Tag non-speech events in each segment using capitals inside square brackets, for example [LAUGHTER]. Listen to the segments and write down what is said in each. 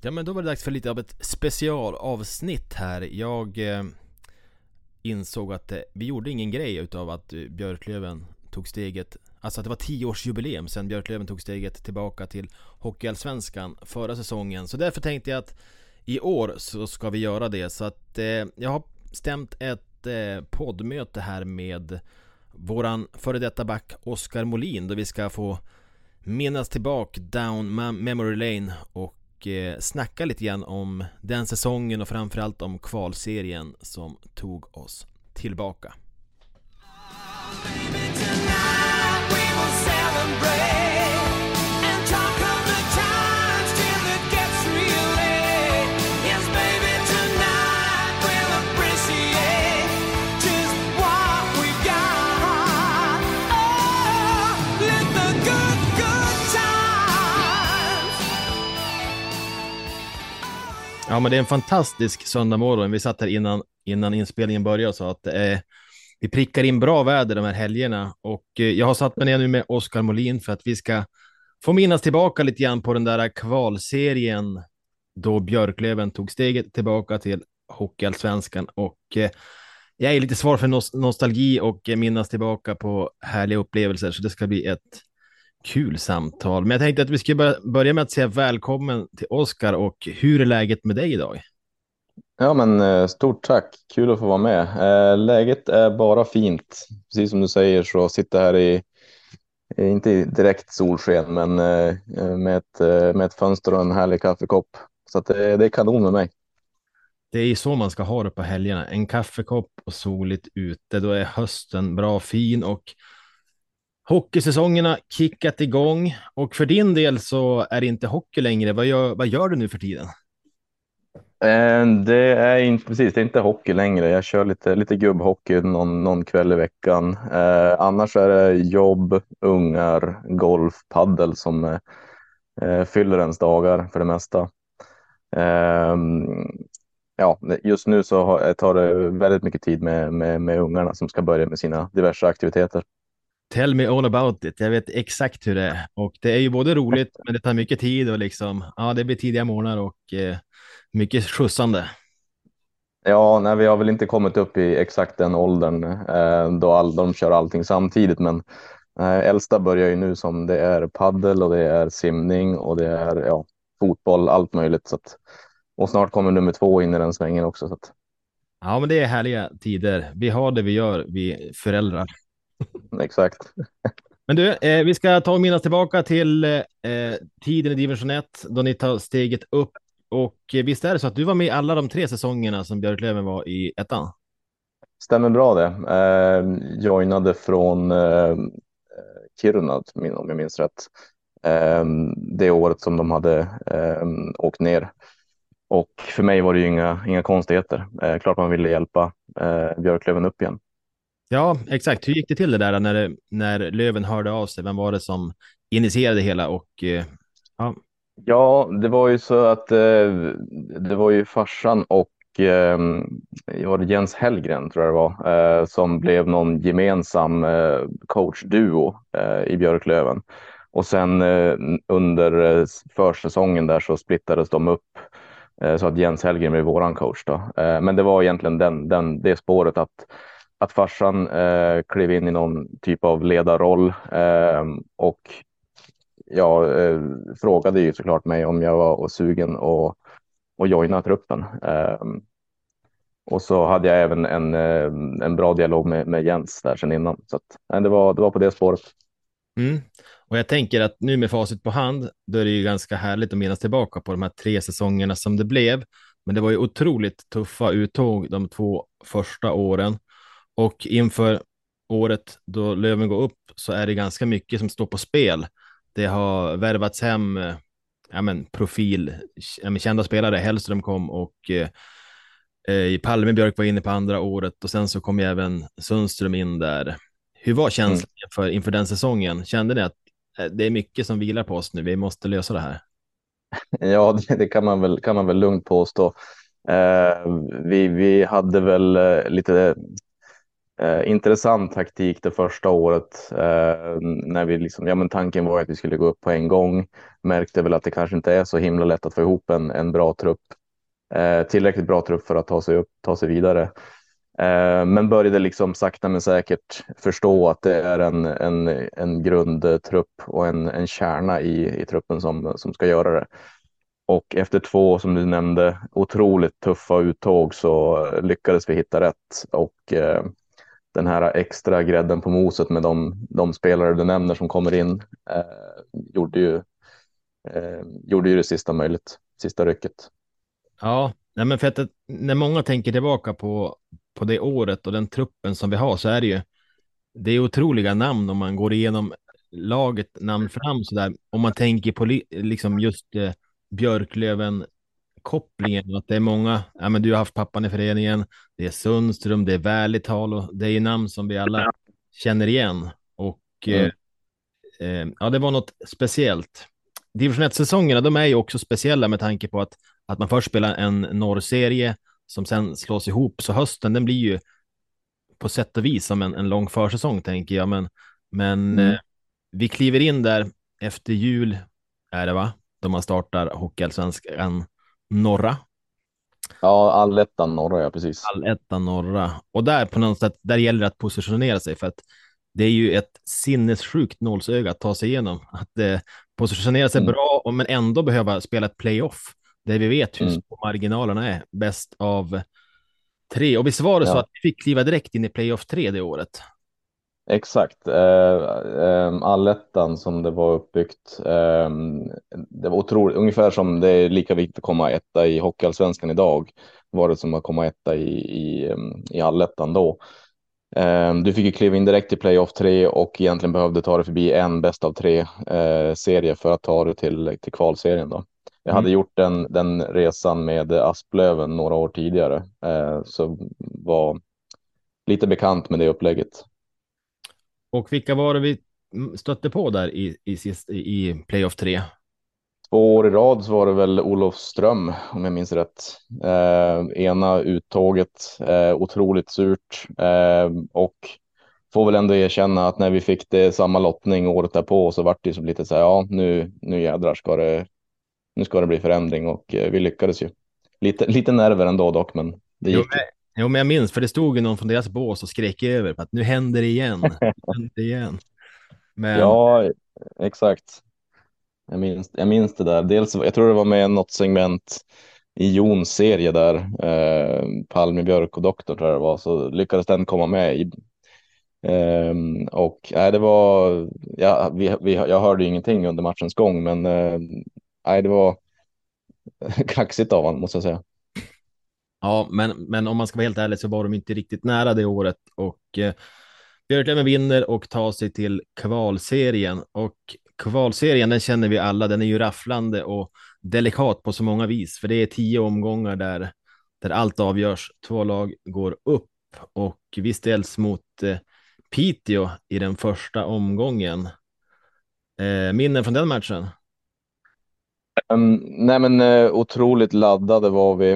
Ja men då var det dags för lite av ett specialavsnitt här. Jag eh, insåg att eh, vi gjorde ingen grej utav att eh, Björklöven tog steget Alltså att det var tioårsjubileum sen Björklöven tog steget tillbaka till Hockeyallsvenskan förra säsongen. Så därför tänkte jag att i år så ska vi göra det. Så att eh, jag har stämt ett eh, poddmöte här med våran före detta back Oskar Molin då vi ska få minnas tillbaka down memory lane och eh, snacka lite grann om den säsongen och framförallt om kvalserien som tog oss tillbaka. Ja, men det är en fantastisk söndagmorgon. Vi satt här innan, innan inspelningen började och sa att eh, vi prickar in bra väder de här helgerna. Och eh, jag har satt mig ner nu med Oskar Molin för att vi ska få minnas tillbaka lite grann på den där kvalserien då Björklöven tog steget tillbaka till Hockeyallsvenskan. Och eh, jag är lite svår för nostalgi och minnas tillbaka på härliga upplevelser. Så det ska bli ett kul samtal. Men jag tänkte att vi skulle börja med att säga välkommen till Oskar och hur är läget med dig idag? Ja, men eh, stort tack. Kul att få vara med. Eh, läget är bara fint. Precis som du säger så sitter jag här i, inte direkt solsken, men eh, med ett, med ett fönster och en härlig kaffekopp. Så det, det är kanon med mig. Det är så man ska ha det på helgerna. En kaffekopp och soligt ute. Då är hösten bra fin och Hockeysäsongerna kickat igång och för din del så är det inte hockey längre. Vad gör, vad gör du nu för tiden? Eh, det är inte precis, det är inte hockey längre. Jag kör lite, lite gubbhockey någon, någon kväll i veckan. Eh, annars är det jobb, ungar, golf, paddel som eh, fyller ens dagar för det mesta. Eh, ja, just nu så tar det väldigt mycket tid med, med, med ungarna som ska börja med sina diverse aktiviteter. Tell me all about it. Jag vet exakt hur det är och det är ju både roligt, men det tar mycket tid och liksom, ja, det blir tidiga morgnar och eh, mycket skjutsande. Ja, nej, vi har väl inte kommit upp i exakt den åldern eh, då all, de kör allting samtidigt, men eh, äldsta börjar ju nu som det är paddel och det är simning och det är ja, fotboll, allt möjligt. Så att, och snart kommer nummer två in i den svängen också. Så att... Ja, men det är härliga tider. Vi har det vi gör, vi föräldrar. [LAUGHS] Exakt. Men du, eh, vi ska ta och minnas tillbaka till eh, tiden i division 1 då ni tar steget upp. Och eh, visst är det så att du var med i alla de tre säsongerna som Björklöven var i ettan? Stämmer bra det. Eh, joinade från eh, Kiruna om jag minns rätt. Eh, det året som de hade eh, åkt ner. Och för mig var det ju inga, inga konstigheter. Klart man ville hjälpa Björklöven upp igen. Ja, exakt. Hur gick det till det där när, när Löven hörde av sig? Vem var det som initierade hela? Och, eh, ja. ja, det var ju så att eh, det var ju farsan och eh, var det Jens Hellgren tror jag det var, som blev någon gemensam coachduo i Björklöven. Och sen under försäsongen där så splittades de upp så att Jens Hellgren blev våran coach. Då. Men det var egentligen den, den, det spåret att att farsan eh, klev in i någon typ av ledarroll eh, och jag eh, frågade ju såklart mig om jag var sugen och, och joina truppen. Eh, och så hade jag även en, eh, en bra dialog med, med Jens där sedan innan. Så att, det, var, det var på det spåret. Mm. Och jag tänker att nu med facit på hand, då är det ju ganska härligt att minnas tillbaka på de här tre säsongerna som det blev. Men det var ju otroligt tuffa uttåg de två första åren. Och inför året då Löven går upp så är det ganska mycket som står på spel. Det har värvats hem eh, ja, men, profil, ja, men, kända spelare. Hellström kom och eh, eh Palmebjörk var inne på andra året och sen så kom ju även Sundström in där. Hur var känslan mm. inför, inför den säsongen? Kände ni att eh, det är mycket som vilar på oss nu? Vi måste lösa det här. [LAUGHS] Ja, det, det kan, man väl, kan man väl lugnt påstå. Eh, vi, vi hade väl lite Eh, intressant taktik det första året eh, när vi liksom, ja men tanken var att vi skulle gå upp på en gång. Märkte väl att det kanske inte är så himla lätt att få ihop en, en bra trupp. Eh, tillräckligt bra trupp för att ta sig upp, ta sig vidare. Eh, men började liksom sakta men säkert förstå att det är en, en, en grundtrupp och en, en kärna i, i truppen som, som ska göra det. Och efter två, som du nämnde, otroligt tuffa uttåg så lyckades vi hitta rätt. Och eh, den här extra grädden på moset med de, de spelare du nämner som kommer in eh, gjorde, ju, eh, gjorde ju det sista möjligt, sista rycket. Ja, nej men för att när många tänker tillbaka på, på det året och den truppen som vi har så är det ju det är otroliga namn om man går igenom laget namn fram så där. Om man tänker på liksom just eh, Björklöven kopplingen att det är många, ja men du har haft pappan i föreningen, det är Sundström, det är Välital och det är namn som vi alla känner igen. Och mm. eh, eh ja, det var något speciellt. Division 1-säsongerna, de är ju också speciella med tanke på att, att man först spelar en norrserie som sen slås ihop, så hösten den blir ju på sätt och vis som en, en lång försäsong tänker jag, men, men mm. eh, vi kliver in där efter jul, är det va? Då man startar Hockeyallsvenskan norra. Ja, allettan norra, ja precis. Allettan norra. Och där på något sätt, där gäller det att positionera sig för att det är ju ett sinnessjukt nålsöga att ta sig igenom. Att eh, positionera sig mm. bra, men ändå behöva spela ett playoff. Där vi vet hur mm. marginalerna är. Bäst av tre. Och visst var det ja. så att vi fick kliva direkt in i playoff tre det året? Exakt. Eh, eh, allettan som det var uppbyggt. Eh, det var otroligt, ungefär som det är lika viktigt att komma etta i Hockeyallsvenskan idag var det som att komma etta i, i, i allettan då. Du fick ju kliva in direkt i playoff 3 och egentligen behövde ta det förbi en bäst av tre eh, serie för att ta det till, till kvalserien då. Jag hade mm. gjort den, den resan med Asplöven några år tidigare eh, så var lite bekant med det upplägget. Och vilka var det vi stötte på där i, i, sist, i playoff 3? Två år i rad så var det väl Olof Ström om jag minns rätt. Eh, ena uttåget, eh, otroligt surt eh, och får väl ändå erkänna att när vi fick det samma lottning året därpå så vart det som lite så här, ja nu, nu jädrar ska det, nu ska det bli förändring och eh, vi lyckades ju. Lite, lite nerver ändå dock, men det gick. Jo, Jo, men jag minns, för det stod ju någon från deras bås och skrek över på att nu händer det igen. Nu händer det igen. Men... Ja, exakt. Jag minns, jag minns det där. Dels, jag tror det var med något segment i Jons serie där, eh, Palme, Björk och Doktor tror jag det var, så lyckades den komma med. I, eh, och nej, det var, ja, vi, vi, jag hörde ingenting under matchens gång, men eh, nej, det var [LAUGHS] kaxigt av honom måste jag säga. Ja, men, men om man ska vara helt ärlig så var de inte riktigt nära det året och eh, Björklöven vinner och tar sig till kvalserien och kvalserien den känner vi alla. Den är ju rafflande och delikat på så många vis, för det är tio omgångar där där allt avgörs. Två lag går upp och vi ställs mot eh, Piteå i den första omgången. Eh, minnen från den matchen? Um, nej men uh, otroligt laddade var vi.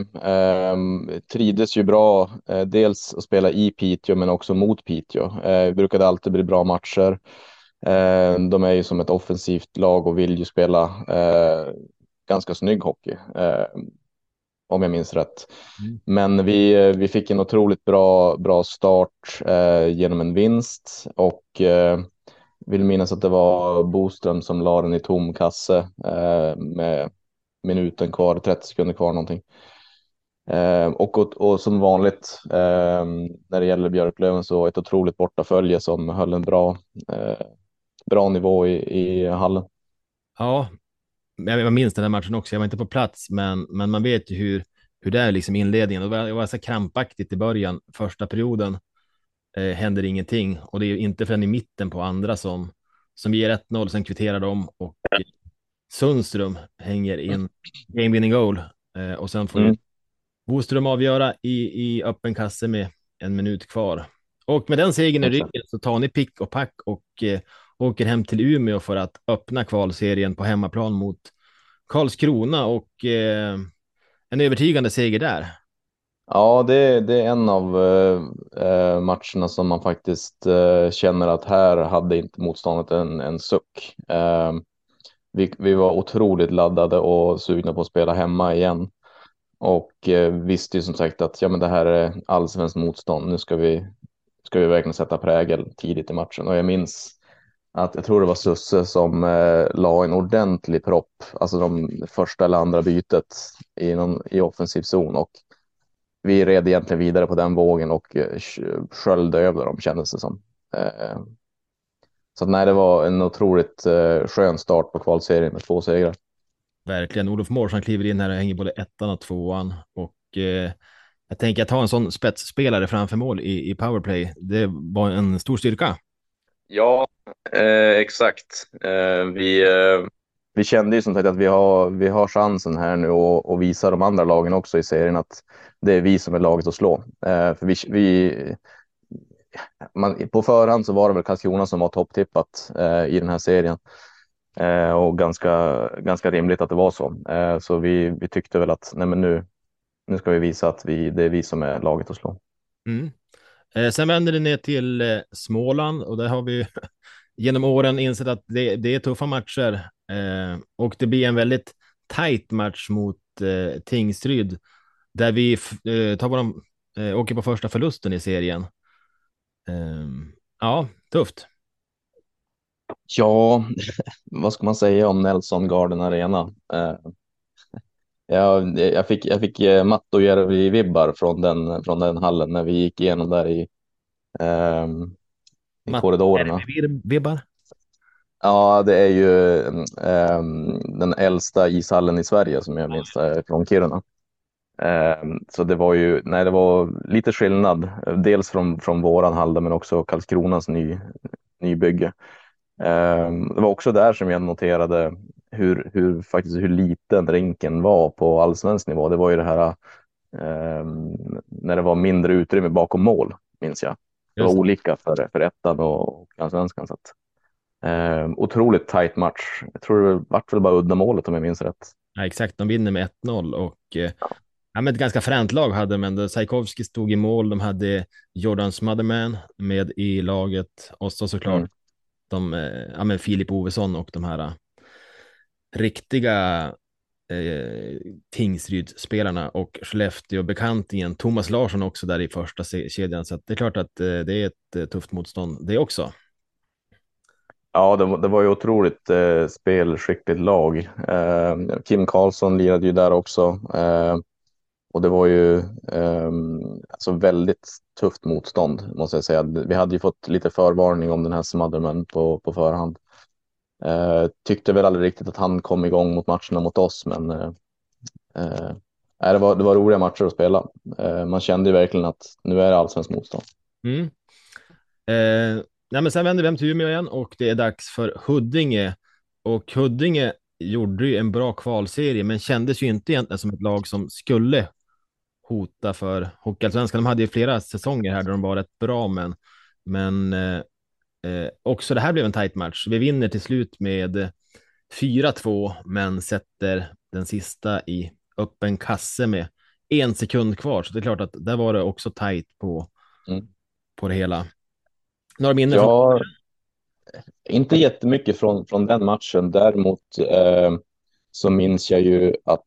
Um, trivdes ju bra, uh, dels att spela i Piteå men också mot Piteå. Uh, vi brukade alltid bli bra matcher. Uh, de är ju som ett offensivt lag och vill ju spela ganska snygg hockey. om jag minns rätt. Mm. Men vi, vi fick en otroligt bra, bra start genom en vinst och vill minnas att det var Boström som la den i tom kasse eh, med minuten kvar, 30 sekunder kvar någonting. Eh, och, och, och, som vanligt eh, när det gäller Björklöven så ett otroligt bortafölje som höll en bra, eh, bra nivå i, i hallen. Ja, jag minns den här matchen också. Jag var inte på plats, men, men man vet ju hur, hur det är liksom inledningen. Det var, det var så krampaktigt i början, första perioden eh, händer ingenting och det är inte förrän i mitten på andra som, som ger 1-0, sen kvitterar de och Sundström hänger in game winning goal eh, och sen får mm. Boström avgöra i, i öppen kasse med en minut kvar. Och med den segern i ryggen så tar ni pick och pack och eh, åker hem till Umeå för att öppna kvalserien på hemmaplan mot Karlskrona och eh, en övertygande seger där. Ja, det, det är en av eh, eh, matcherna som man faktiskt eh, känner att här hade inte motståndet en, en suck. Eh, vi, vi var otroligt laddade och sugna på att spela hemma igen. Och eh, visste ju som sagt att ja, men det här är allsvenskt motstånd. Nu ska vi, ska vi verkligen sätta prägel tidigt i matchen. Och jag minns att jag tror det var Susse som eh, la en ordentlig propp, alltså de första eller andra bytet i, någon, i offensiv zon. Och vi red egentligen vidare på den vågen och eh, sköljde över dem kändes det som. Eh, så att, nej, det var en otroligt eh, skön start på kvalserien med två segrar. Verkligen. Olof Mårtsson kliver in här och hänger både ettan och tvåan. Och eh, jag tänker att ha en sån spetsspelare framför mål i, i powerplay, det var en stor styrka. Ja, eh, exakt. Eh, vi, eh, vi kände ju som sagt att vi har, vi har chansen här nu och, och visa de andra lagen också i serien att det är vi som är laget att slå. Eh, för vi, vi man, på förhand så var det väl Karlskrona som var topptippat eh, i den här serien. Eh, och ganska, ganska rimligt att det var så. Eh, så vi, vi tyckte väl att nej men nu, nu ska vi visa att vi, det är vi som är laget att slå. Mm. Eh, sen vänder det ner till eh, Småland och där har vi genom åren insett att det, det är tuffa matcher eh, och det blir en väldigt tajt match mot eh, Tingsryd där vi eh, tar våran, eh, åker på första förlusten i serien. Ehm, ja, tufft. Ja, [LAUGHS] vad ska man säga om Nelson Garden Arena? Eh, [LAUGHS] jag, jag fick, jag fick Mattojärvi-vibbar från den, från den hallen när vi gick igenom där i, eh, i korridorerna. Vibbar? Ja, det är ju eh, den äldsta ishallen i Sverige som jag minns från Kiruna. Eh, så det var ju, nej, det var lite skillnad, dels från, från våran hall men också Karlskronas ny, nybygge. Ehm, det var också där som jag noterade hur, hur, faktiskt hur liten rinken var på allsvensk nivå. Det var ju det här um, när det var mindre utrymme bakom mål, minns jag. Det var olika för, för ettan och, och allsvenskan. Så att, um, otroligt tajt match. Jag tror det vart väl bara uddamålet om jag minns rätt. Ja, exakt, de vinner med 1-0 och eh, ja, men ett ganska fränt lag hade de ändå. Sajkovski stod i mål, de hade Jordan Smotherman med i laget och så såklart mm de, eh, ja men Filip Ovesson och de här eh, riktiga eh, Tingsryd-spelarna och Skellefteå-bekantingen Thomas Larsson också där i första kedjan. Så det är klart att eh, det är ett eh, tufft motstånd det också. Ja, det, det var ju otroligt eh, spelskickligt lag. Eh, Kim Karlsson lirade ju där också. Eh, och det var ju eh, alltså väldigt tufft motstånd måste jag säga. Vi hade ju fått lite förvarning om den här Smotherman på, på förhand. Eh, tyckte väl aldrig riktigt att han kom igång mot matcherna mot oss, men eh, eh det, var, det var roliga matcher att spela. Eh, man kände ju verkligen att nu är det allsvenskt motstånd. Mm. Eh, nej, men sen vänder vi hem till Umeå igen och det är dags för Huddinge. Och Huddinge gjorde ju en bra kvalserie, men kändes ju inte egentligen som ett lag som skulle hota för Hockeyallsvenskan. De hade ju flera säsonger här där de var rätt bra, men, men eh, eh också det här blev en tight match. Vi vinner till slut med 4-2, men sätter den sista i öppen kasse med en sekund kvar. Så det är klart att där var det också tight på, mm. på det hela. Några minnen? Ja, inte jättemycket från, från den matchen. Däremot eh, så minns jag ju att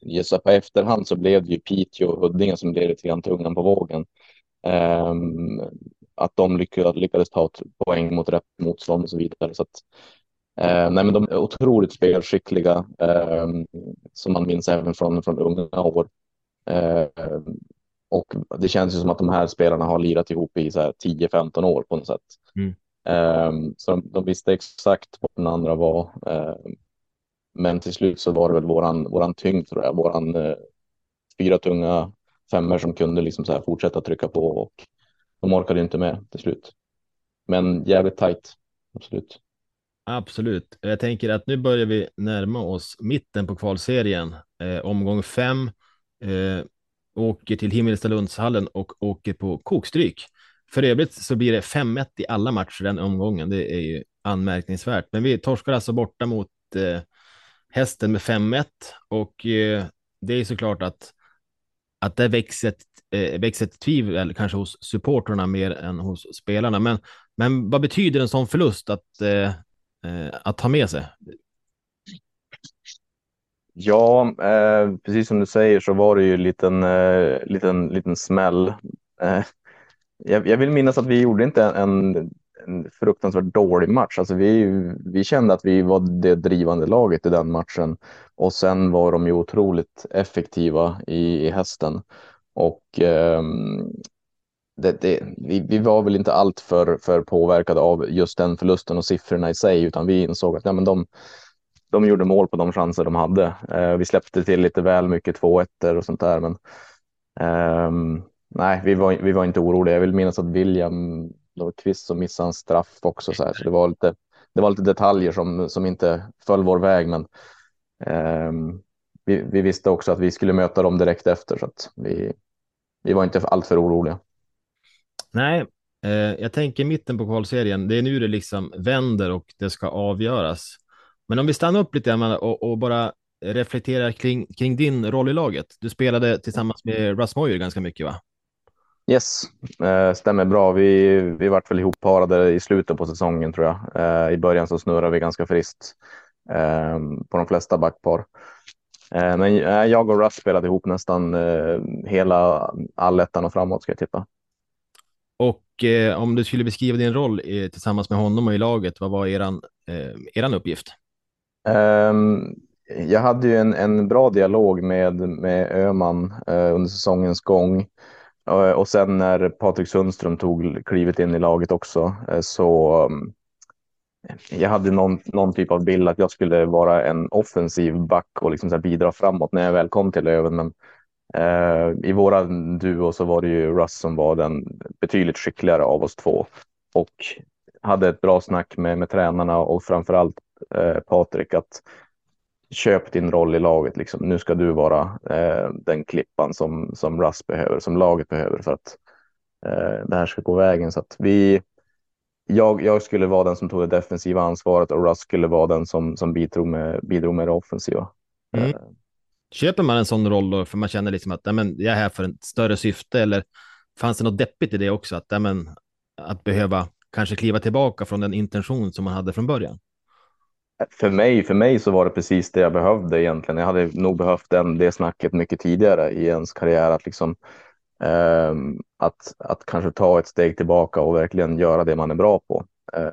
gissa på efterhand så blev det ju Piteå och Huddinge som blev lite grann tungan på vågen. Um, att de lyckades, lyckades ta ett poäng mot rätt motstånd och så vidare. Så att, uh, nej, men de är otroligt spelskickliga uh, som man minns även från, från unga år. Uh, och det känns ju som att de här spelarna har lirat ihop i 10-15 år på något sätt. Mm. Um, så de, de, visste exakt vad den andra var. Men till slut så var det väl våran, våran tyngd tror jag, våran eh, fyra tunga femmer som kunde liksom så här fortsätta trycka på och de orkade inte med till slut. Men jävligt tajt, absolut. Absolut. Jag tänker att nu börjar vi närma oss mitten på kvalserien. Eh, omgång fem. Eh, åker till Himmelstalundshallen och åker på kokstryk. För övrigt så blir det 5-1 i alla matcher den omgången. Det är ju anmärkningsvärt. Men vi torskar alltså borta mot eh, hästen med 5-1 och eh, det är såklart att att det växer ett, eh, växer ett tvivel kanske hos supporterna mer än hos spelarna. Men, men vad betyder en sån förlust att, eh, eh att ta med sig? Ja, eh, precis som du säger så var det ju en liten, eh, liten, liten smäll. Eh, jag, jag, vill minnas att vi gjorde inte en, en fruktansvärt dålig match. Alltså vi, vi kände att vi var det drivande laget i den matchen och sen var de ju otroligt effektiva i, i hästen. Och eh, det, det, vi, vi, var väl inte allt för, för påverkade av just den förlusten och siffrorna i sig, utan vi insåg att ja, men de, de gjorde mål på de chanser de hade. Eh, vi släppte till lite väl mycket 2-1 och sånt där, men eh, nej, vi var, vi var inte oroliga. Jag vill minnas att William Kvist som missade en straff också, så, här. så det var lite. Det var lite detaljer som, som inte föll vår väg, men eh, vi, vi, visste också att vi skulle möta dem direkt efter, så att vi, vi var inte alltför oroliga. Nej, eh, jag tänker mitten på kvalserien. Det är nu det liksom vänder och det ska avgöras. Men om vi stannar upp lite och, och bara reflekterar kring, kring din roll i laget. Du spelade tillsammans med Russ Moyer ganska mycket, va? Yes, eh, stämmer bra. Vi, vi vart väl ihopparade i slutet på säsongen tror jag. Eh, I början så snurrade vi ganska friskt eh, på de flesta backpar. Men jag och Russ spelade ihop nästan hela allettan och framåt ska jag tippa. Och eh, om du skulle beskriva din roll tillsammans med honom och i laget, vad var eran, eh, eran uppgift? Um, jag hade ju en, en bra dialog med, med Öman under säsongens gång. Eh, och sen när Patrik Sundström tog klivet in i laget också eh, så mm, jag hade någon, någon typ av bild att jag skulle vara en offensiv back och liksom så bidra framåt när jag väl kom till Löven. Men eh, i våra duo så var det ju Russ som var den betydligt skickligare av oss två och hade ett bra snack med, med tränarna och framförallt eh, Patrik att köp din roll i laget. Liksom. Nu ska du vara eh, den klippan som, som Russ behöver, som laget behöver för att eh, det här ska gå vägen. Så att vi, jag, jag skulle vara den som tog det defensiva ansvaret och Russ skulle vara den som, som bidrog, med, bidrog med det offensiva. Mm. Eh. Köper man en sån roll då, för man känner liksom att men, jag är här för ett större syfte eller fanns det något deppigt i det också? Att, men, att behöva kanske kliva tillbaka från den intention som man hade från början? För mig, för mig så var det precis det jag behövde egentligen. Jag hade nog behövt den, det snacket mycket tidigare i ens karriär. Att, liksom, eh, att, att kanske ta ett steg tillbaka och verkligen göra det man är bra på. Eh,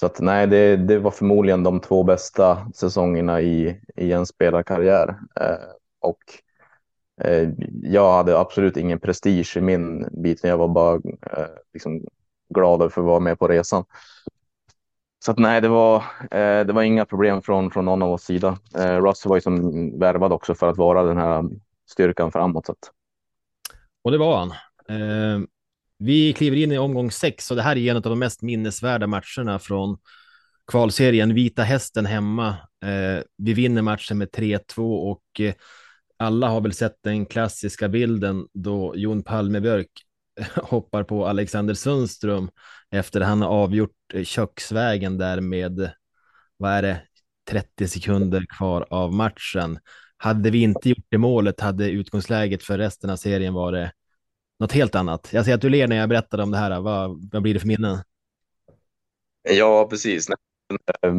så att nej, det, det var förmodligen de två bästa säsongerna i, i en spelarkarriär. Eh, och eh, jag hade absolut ingen prestige i min bit, jag var bara eh, liksom glad för att vara med på resan. Så att nej, det var, eh, det var inga problem från, från någon av oss sida. Eh, Russ var ju som värvad också för att vara den här styrkan framåt. Så att... Och det var han. Eh, vi kliver in i omgång sex och det här är en av de mest minnesvärda matcherna från kvalserien. Vita Hästen hemma. Eh, vi vinner matchen med 3-2 och eh, alla har väl sett den klassiska bilden då Jon Palmebjörk [LAUGHS] hoppar på Alexander Sundström efter att han har avgjort eh, köksvägen där med, vad är det, 30 sekunder kvar av matchen. Hade vi inte gjort det målet hade utgångsläget för resten av serien varit något helt annat. Jag ser att du ler när jag berättar om det här. Vad, vad blir det för minnen? Ja, precis.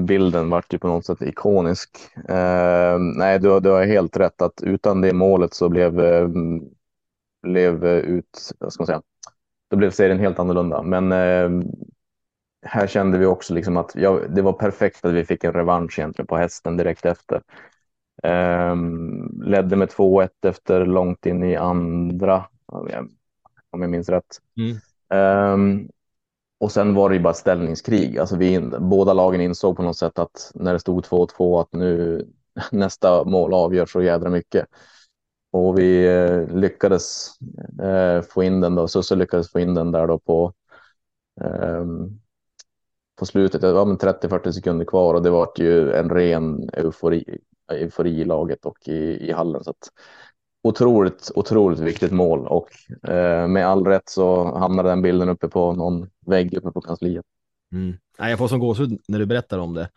Bilden vart ju på något sätt ikonisk. Eh, nej, du, du har helt rätt att utan det målet så blev, eh, blev ut, ska man säga, då blev serien helt annorlunda. Men uh, här kände vi också liksom att ja, det var perfekt att vi fick en revansch egentligen på hästen direkt efter. Um, ledde med 2-1 efter långt in i andra, om jag minns rätt. Mm. Um, och sen var det ju bara ställningskrig. Alltså vi, båda lagen insåg på något sätt att när det stod 2-2 att nu [LAUGHS] nästa mål avgör så jädra mycket. Och vi eh, lyckades eh, få in den då, Susse lyckades få in den där då på ehm, på slutet, det var 30-40 sekunder kvar och det var ju en ren eufori, eufori i laget och i, i hallen. Så att, otroligt, otroligt viktigt mål och eh, med all rätt så hamnade den bilden uppe på någon vägg uppe på kansliet. Mm. Jag får som gåshud när du berättar om det.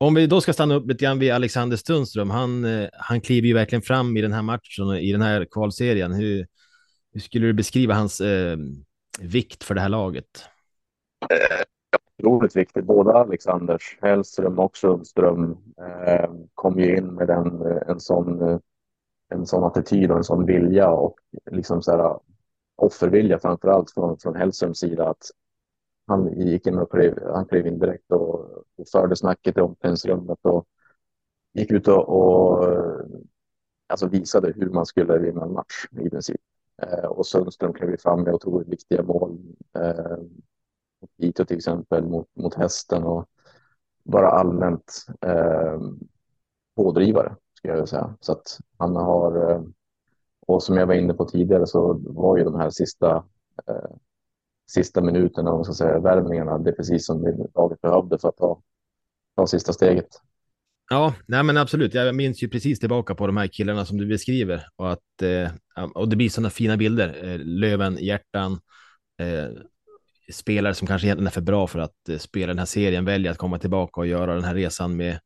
Om vi då ska stanna upp lite grann vid Alexander Sundström. Han, eh, han kliver ju verkligen fram i den här matchen och i den här kvalserien. Hur, hur skulle du beskriva hans eh, vikt för det här laget? Eh, otroligt viktigt. Både Alexanders Hellström och Sundström eh, kom ju in med en, eh, en, sån, eh, en sån attityd och en sån vilja och liksom så här, offervilja framför allt från, från Hellströms sida. Att han gick in och klev, han klev in direkt och, och förde snacket i omklädningsrummet och gick ut och, och alltså visade hur man skulle vinna en match i princip. Eh, och Sundström klev fram med otroligt viktiga mål. Eh, Ito till exempel mot, mot hästen och bara allmänt eh, pådrivare skulle jag säga. Så att han har, eh, och som jag var inne på tidigare så var ju de här sista eh, sista minuterna och så säga, värvningarna. Det är precis som laget behövde för att ta, ta sista steget. Ja, nej men absolut. Jag minns ju precis tillbaka på de här killarna som du beskriver och att eh, och det blir sådana fina bilder. Eh, Löven, hjärtan, eh, spelare som kanske egentligen är för bra för att eh, spela den här serien väljer att komma tillbaka och göra den här resan med,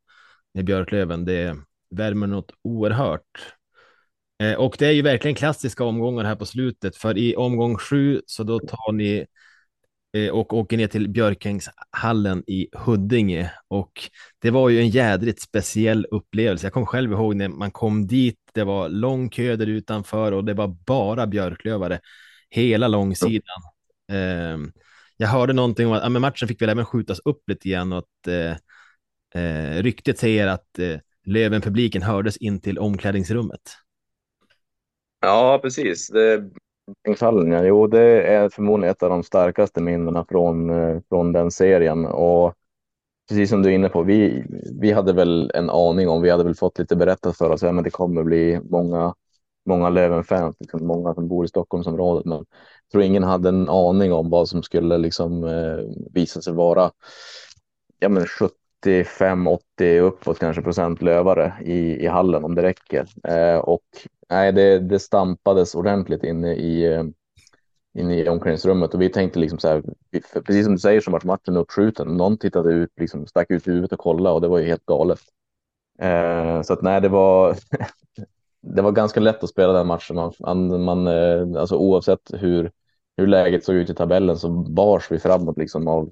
med Björklöven. Det värmer något oerhört. Eh, och det är ju verkligen klassiska omgångar här på slutet, för i omgång sju så då tar ni eh, och åker ner till Björkängshallen i Huddinge och det var ju en jädrigt speciell upplevelse. Jag kommer själv ihåg när man kom dit. Det var lång kö där utanför och det var bara björklövare hela långsidan. Ehm, jag hörde någonting om att men matchen fick väl även skjutas upp lite igen och att eh, eh, ryktet säger att eh, Löven-publiken hördes in till omklädningsrummet. Ja, precis. Det, fallen, ja. Jo, det är förmodligen ett av de starkaste minnena från, eh, från den serien. Och precis som du är inne på, vi, vi hade väl en aning om, vi hade väl fått lite berättat för oss, ja, men det kommer bli många, många Löven-fans, liksom många som bor i Stockholmsområdet. Men jag tror ingen hade en aning om vad som skulle liksom eh, visa sig vara ja, men 75-80 uppåt kanske procent lövare i, i hallen om det räcker. Eh, och nej, det, det stampades ordentligt inne i, eh, inne i omklädningsrummet och vi tänkte liksom så här, precis som du säger så var matchen uppskjuten. Någon tittade ut, liksom stack ut huvudet och kollade och det var ju helt galet. Eh, så att nej, det var, [LAUGHS] det var ganska lätt att spela den matchen. Man, man, man, eh, alltså oavsett hur, hur läget såg ut i tabellen så bars vi framåt liksom av,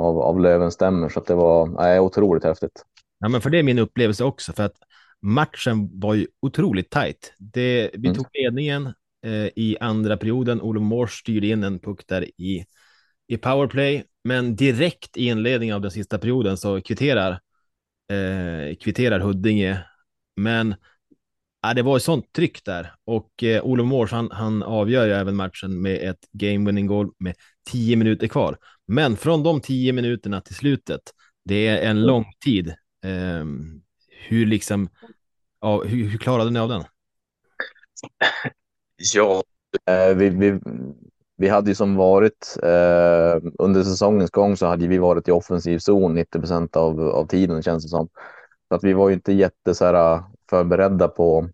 av, av Lövens stämmer. Så att det var nej, otroligt häftigt. Ja, men för det är min upplevelse också, för att matchen var ju otroligt tajt. Det, vi mm. tog ledningen eh, i andra perioden. Olof Mors styrde in en puck där i, i powerplay, men direkt i inledningen av den sista perioden så kvitterar, eh, kvitterar Huddinge. Men ja, det var ett sånt tryck där och eh, Olof Mors han, han avgör ju även matchen med ett game winning goal med tio minuter kvar. Men från de tio minuterna till slutet, det är en lång tid. Eh, hur liksom, ja, hur, hur klarade ni av den? [LAUGHS] Ja, eh, vi, vi, vi hade ju som varit eh, under säsongens gång så hade vi varit i offensiv zon 90 procent av, av tiden känns det som. Så att vi var ju inte jätte så här, förberedda på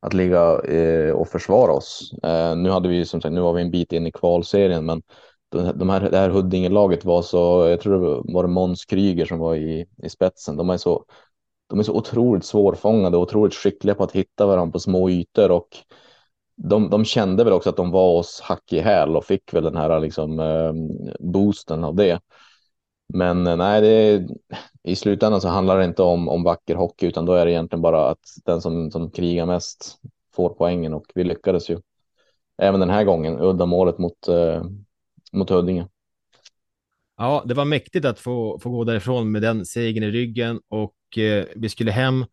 att ligga eh, och försvara oss. Eh, nu hade vi som sagt, nu var vi en bit in i kvalserien, men de här, det här Huddinge-laget var så, jag tror det var det Måns Kryger som var i, i spetsen. De är så de är så otroligt svårfångade och otroligt skickliga på att hitta varandra på små ytor och de, de kände väl också att de var oss hack i häl och fick väl den här liksom eh, boosten av det. Men eh, nej, det, i slutändan så handlar det inte om, om vacker hockey utan då är det egentligen bara att den som, som krigar mest får poängen och vi lyckades ju. Även den här gången, udda målet mot, eh, mot Huddinge. Ja, det var mäktigt att få, få gå därifrån med den segern i ryggen och eh, vi skulle hem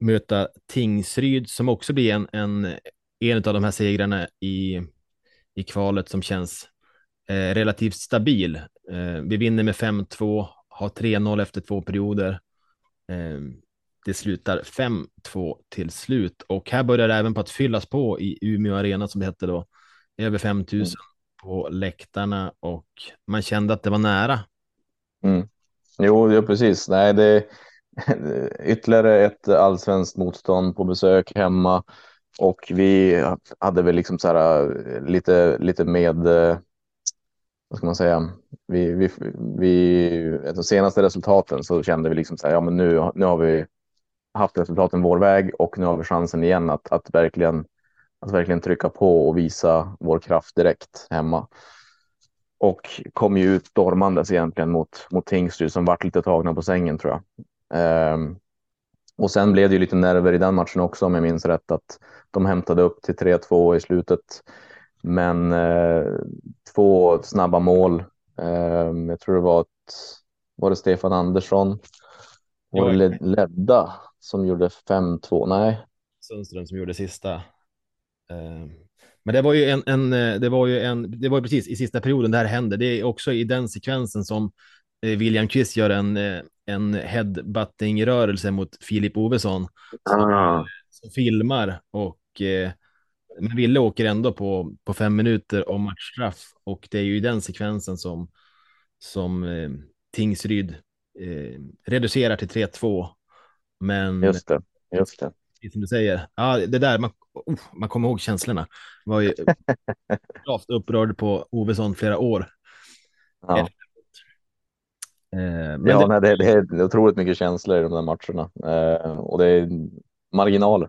möta Tingsryd som också blir en, en, en av de här segrarna i, i kvalet som känns relativt stabil. Eh, vi vinner med 5-2, har 3-0 efter två perioder. Eh, det slutar 5-2 till slut och här börjar det även på att fyllas på i Umeå Arena som det hette då. Över 5000 mm. på läktarna och man kände att det var nära. Mm. Jo, jo, precis. Nej, det [LAUGHS] ytterligare ett allsvenskt motstånd på besök hemma och vi hade väl liksom så här lite, lite med vad ska man säga, vi, vi, vi, de senaste resultaten så kände vi liksom så här, ja men nu, nu har vi haft resultaten vår väg och nu har vi chansen igen att, att verkligen att verkligen trycka på och visa vår kraft direkt hemma. Och kom ju ut stormandes egentligen mot, mot Tingsryd som vart lite tagna på sängen tror jag. Ehm, och sen blev det ju lite nerver i den matchen också om jag minns rätt att de hämtade upp till 3-2 i slutet. Men eh, två snabba mål. Eh, jag tror det var ett, var det Stefan Andersson? Det Ledda som gjorde 5-2? Nej. Sundström som gjorde sista. Eh, men det var ju en, en, eh, det var ju en, det var precis i sista perioden det här hände. Det är också i den sekvensen som eh, William Kvist gör en, en headbutting-rörelse mot Filip Ovesson. Som, ah. som filmar och men Ville åker ändå på, på fem minuter om matchstraff och det är ju i den sekvensen som, som eh, Tingsryd eh, reducerar till 3-2. Men just det, just det. Som du säger, ja, det där, man, oh, man kommer ihåg känslorna. var ju [LAUGHS] gravt upprörd på Ovesson flera år. Ja. Eh, men ja, det... Nej, det, det, är otroligt mycket känslor i de där matcherna eh, och det är marginaler.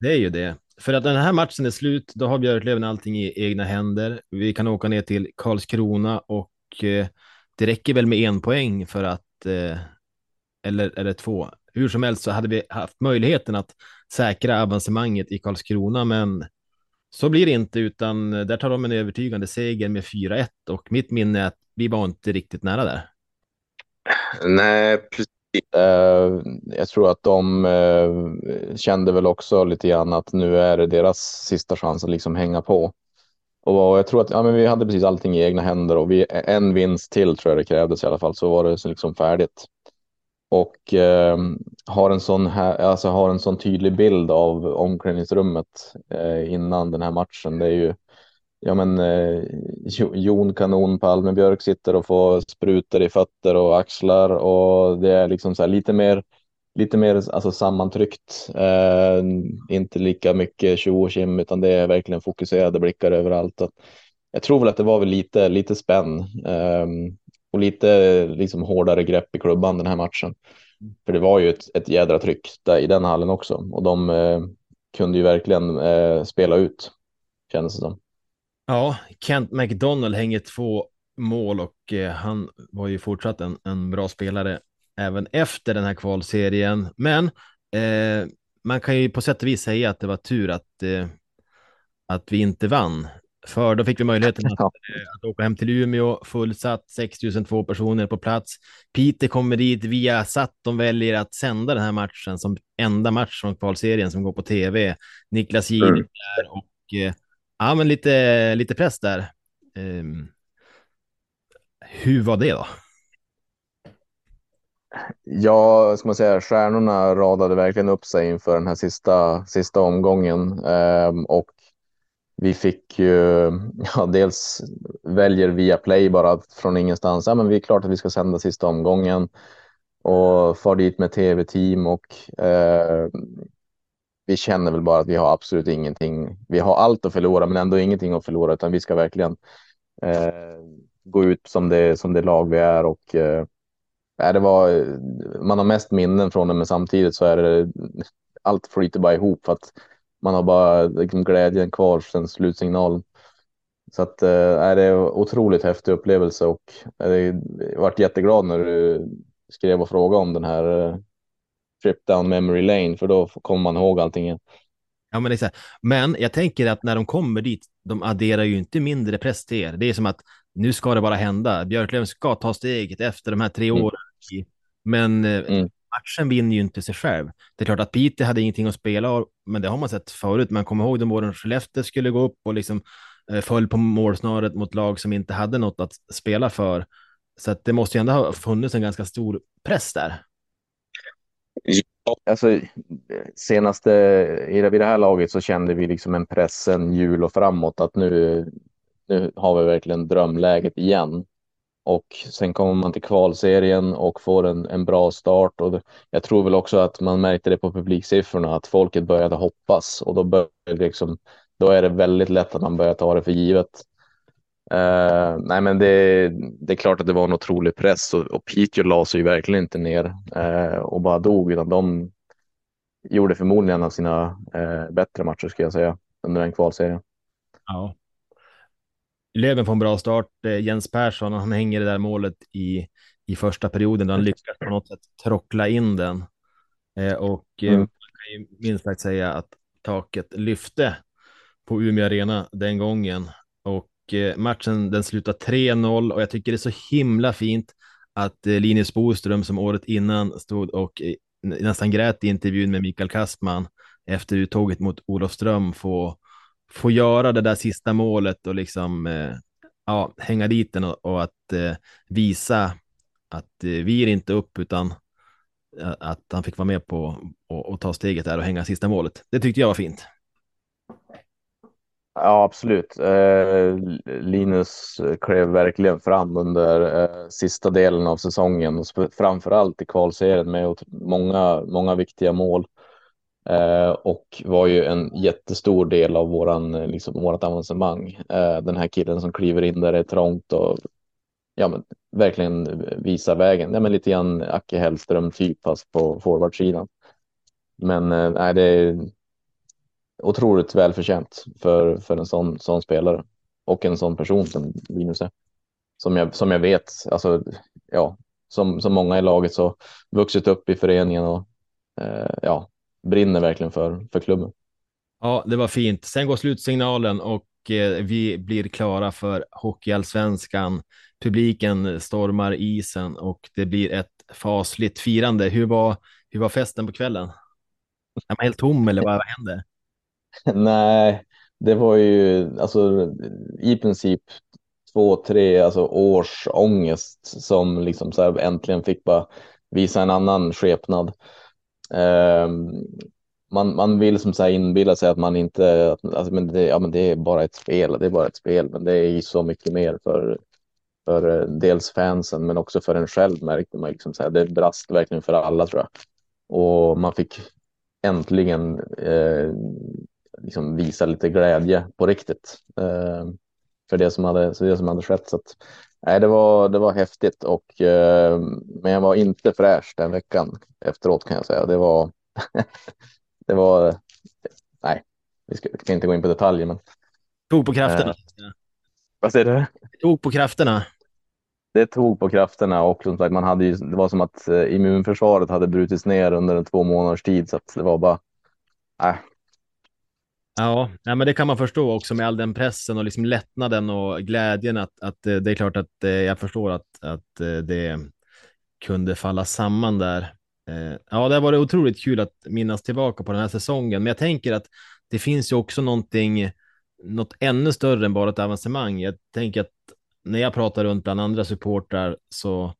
Det är ju det. För att den här matchen är slut, då har Björklöven allting i egna händer. Vi kan åka ner till Karlskrona och eh, det räcker väl med en poäng för att, eh, eller, eller två. Hur som helst så hade vi haft möjligheten att säkra avancemanget i Karlskrona, men så blir det inte, utan där tar de en övertygande seger med 4-1 och mitt minne är att vi var inte riktigt nära där. Nej, precis. Eh, jag tror att de eh, kände väl också lite grann att nu är det deras sista chans att liksom hänga på. Och jag tror att ja, men vi hade precis allting i egna händer och vi, en vinst till tror jag det krävdes i alla fall så var det liksom färdigt. Och eh, har, en sån här, alltså har en sån tydlig bild av omklädningsrummet eh, innan den här matchen. Det är ju ja men eh, Jon Kanon Palmebjörk sitter och får sprutor i fötter och axlar och det är liksom så här lite mer lite mer alltså sammantryckt. Eh, inte lika mycket tjo och kim utan det är verkligen fokuserade blickar överallt. Att, jag tror väl att det var väl lite, lite spänn eh, och lite liksom hårdare grepp i klubban den här matchen. För det var ju ett, ett jädra tryck där, i den hallen också och de eh, kunde ju verkligen eh, spela ut kändes det som. Ja, Kent McDonald hänger två mål och eh, han var ju fortsatt en, en bra spelare även efter den här kvalserien. Men eh, man kan ju på sätt och vis säga att det var tur att, eh, att vi inte vann. För då fick vi möjligheten att, [LAUGHS] eh, att åka hem till Umeå, fullsatt, 6002 personer på plats. Peter kommer dit via satt. De väljer att sända den här matchen som enda match från kvalserien som går på tv. Niklas Jihde mm. där och eh, Ja, men lite, lite press där. Um, hur var det då? Ja, ska man säga, stjärnorna radade verkligen upp sig inför den här sista, sista omgången um, och vi fick ju, [LAUGHS] ja, dels väljer via play bara från ingenstans. Ja, men vi är klart att vi ska sända sista omgången och far dit med tv-team och eh, vi känner väl bara att vi har absolut ingenting. Vi har allt att förlora, men ändå ingenting att förlora, utan vi ska verkligen eh, gå ut som det, som det lag vi är och eh, det var, man har mest minnen från det, men samtidigt så är det allt flyter bara ihop för att man har bara liksom, glädjen kvar sen slutsignalen. Så att eh, är det otroligt häftig upplevelse och eh, jag varit jätteglad när du skrev och frågade om den här eh, trip down memory lane, för då kommer man ihåg allting igen. Ja, men exakt. Men jag tänker att när de kommer dit, de adderar ju inte mindre press till er. Det är som att nu ska det bara hända. Björklöven ska ta steget efter de här tre mm. åren. Men eh, mm. matchen vinner ju inte sig själv. Det är klart att Piteå hade ingenting att spela, men det har man sett förut. Man kommer ihåg de åren Skellefteå skulle gå upp och liksom eh, föll på målsnöret mot lag som inte hade något att spela för. Så att det måste ju ändå ha funnits en ganska stor press där. Alltså, senaste vid det här laget så kände vi liksom en press en jul och framåt att nu, nu har vi verkligen drömläget igen. Och sen kommer man till kvalserien och får en, en bra start och jag tror väl också att man märkte det på publiksiffrorna att folket började hoppas och då började liksom, då är det väldigt lätt att man börjar ta det för givet. Uh, nej, men det, det, är klart att det var en otrolig press och, och Piteå la sig ju verkligen inte ner uh, och bara dog, utan de gjorde förmodligen en av sina uh, bättre matcher skulle jag säga under den kvalserien. Ja. Löven får en bra start. Jens Persson, han hänger det där målet i, i första perioden där han lyckas på något sätt trockla in den. och mm. man kan ju minst sagt säga att taket lyfte på Umeå Arena den gången. Eh, matchen den slutar 3-0 och jag tycker det är så himla fint att eh, Linus Boström som året innan stod och eh, nästan grät i intervjun med Mikael Kastman efter uttåget mot Olofström få, få göra det där sista målet och liksom ja, hänga dit den och, och att eh, visa att vi är inte upp utan att han fick vara med på och, ta steget där och hänga sista målet. Det tyckte jag var fint. Ja, absolut. Eh, Linus klev verkligen fram under eh, sista delen av säsongen och framför allt i kvalserien med många, många viktiga mål. Eh, och var ju en jättestor del av våran, liksom, vårat avancemang. Eh, den här killen som kliver in där det är trångt och ja, men, verkligen visar vägen. Ja, men lite grann Acke Hellström typ fast på forwardsidan. Men eh, nej, det är otroligt välförtjänt för, för en sån, sån spelare och en sån person som Linus är. Som jag, som jag vet, alltså, ja, som, som många i laget så vuxit upp i föreningen och eh, ja, brinner verkligen för, för klubben. Ja, det var fint. Sen går slutsignalen och eh, vi blir klara för Hockeyallsvenskan. Publiken stormar isen och det blir ett fasligt firande. Hur var, hur var festen på kvällen? Är man helt tom eller vad hände? [LAUGHS] Nej, det var ju alltså i princip två, tre alltså, års ångest som liksom så här äntligen fick bara visa en annan skepnad. Eh, man, man vill som så här inbilla sig att man inte, alltså, men det, ja, men det är bara ett spel, det är bara ett spel, men det är ju så mycket mer för, för eh, dels fansen, men också för en själv märkte man liksom så här, det brast verkligen för alla tror jag. Och man fick äntligen eh, liksom visa lite glädje på riktigt eh, för det som hade, för det som hade skett. Så att, nej, det var, det var häftigt och eh, men jag var inte fräsch den veckan efteråt kan jag säga. Det var, [LAUGHS] det var, nej, vi ska, ska, inte gå in på detaljer, men. Tog på krafterna. Eh, vad säger du? Tog på krafterna. Det tog på krafterna och som sagt, man hade ju, det var som att eh, immunförsvaret hade brutits ner under en två månaders tid så att det var bara, nej, Ja, men det kan man förstå också med all den pressen och liksom lättnaden och glädjen att, att eh, det är klart att eh, jag förstår att, att eh, det kunde falla samman där. Ja, det har varit otroligt kul att minnas tillbaka på den här säsongen, men jag tänker att det finns ju också någonting, något ännu större än bara ett avancemang. Jag tänker att när jag pratar runt bland andra supportrar så,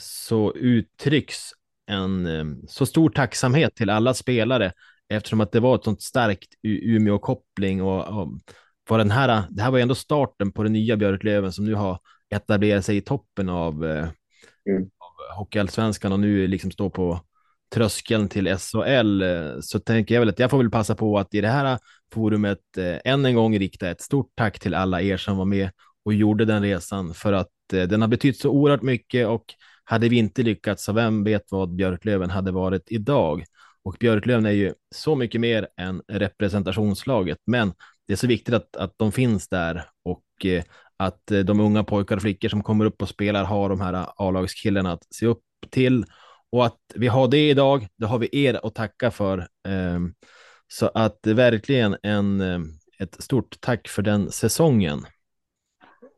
så uttrycks en så stor tacksamhet till alla spelare eftersom att det var ett sånt starkt Umeå-koppling och, och för den här, det här var ju ändå starten på den nya Björklöven som nu har etablerat sig i toppen av, eh, mm. av Hockeyallsvenskan och nu liksom står på tröskeln till SHL så tänker jag väl att jag får väl passa på att i det här forumet eh, än en gång rikta ett stort tack till alla er som var med och gjorde den resan för att eh, den har betytt så oerhört mycket och hade vi inte lyckats så vem vet vad Björklöven hade varit idag. Och Björklöven är ju så mycket mer än representationslaget, men det är så viktigt att, att de finns där och eh, att eh, de unga pojkar och flickor som kommer upp och spelar har de här eh, A-lagskillarna att se upp till och att vi har det idag, det har vi er att tacka för. Eh, så att verkligen en, eh, ett stort tack för den säsongen.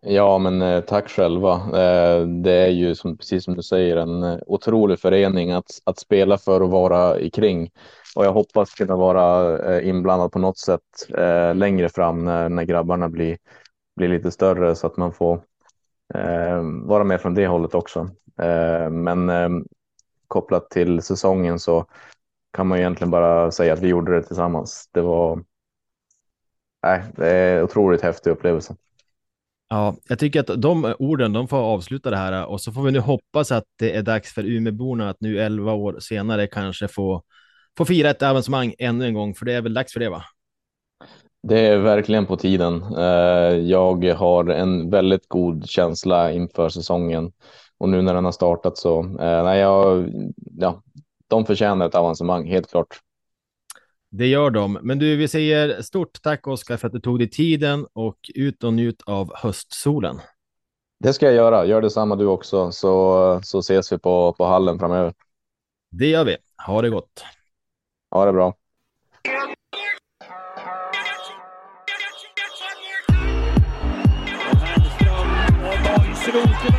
Ja, men eh, tack själva. Eh, det är ju som, precis som du säger en eh, otrolig förening att, att spela för och vara i kring. Och jag hoppas kunna vara inblandad på något sätt längre fram när, när grabbarna blir, blir lite större så att man får vara med från det hållet också. men kopplat till säsongen så kan man egentligen bara säga att vi gjorde det tillsammans. Det var nej, det är otroligt häftig upplevelse. Ja, jag tycker att de orden, de får avsluta det här och så får vi nu hoppas att det är dags för Umeåborna att nu 11 år senare kanske få, få fira ett avancemang ännu en gång, för det är väl dags för det va? Det är verkligen på tiden. Eh, jag har en väldigt god känsla inför säsongen och nu när den har startat så eh, nej, jag, ja, de förtjänar ett avancemang, helt klart. Det gör de. Men du, vi säger stort tack Oskar för att du tog dig tiden och ut och njut av höstsolen. Det ska jag göra. Gör detsamma du också så, så ses vi på, på hallen framöver. Det gör vi. Ha det gott. Ha det bra. Borgs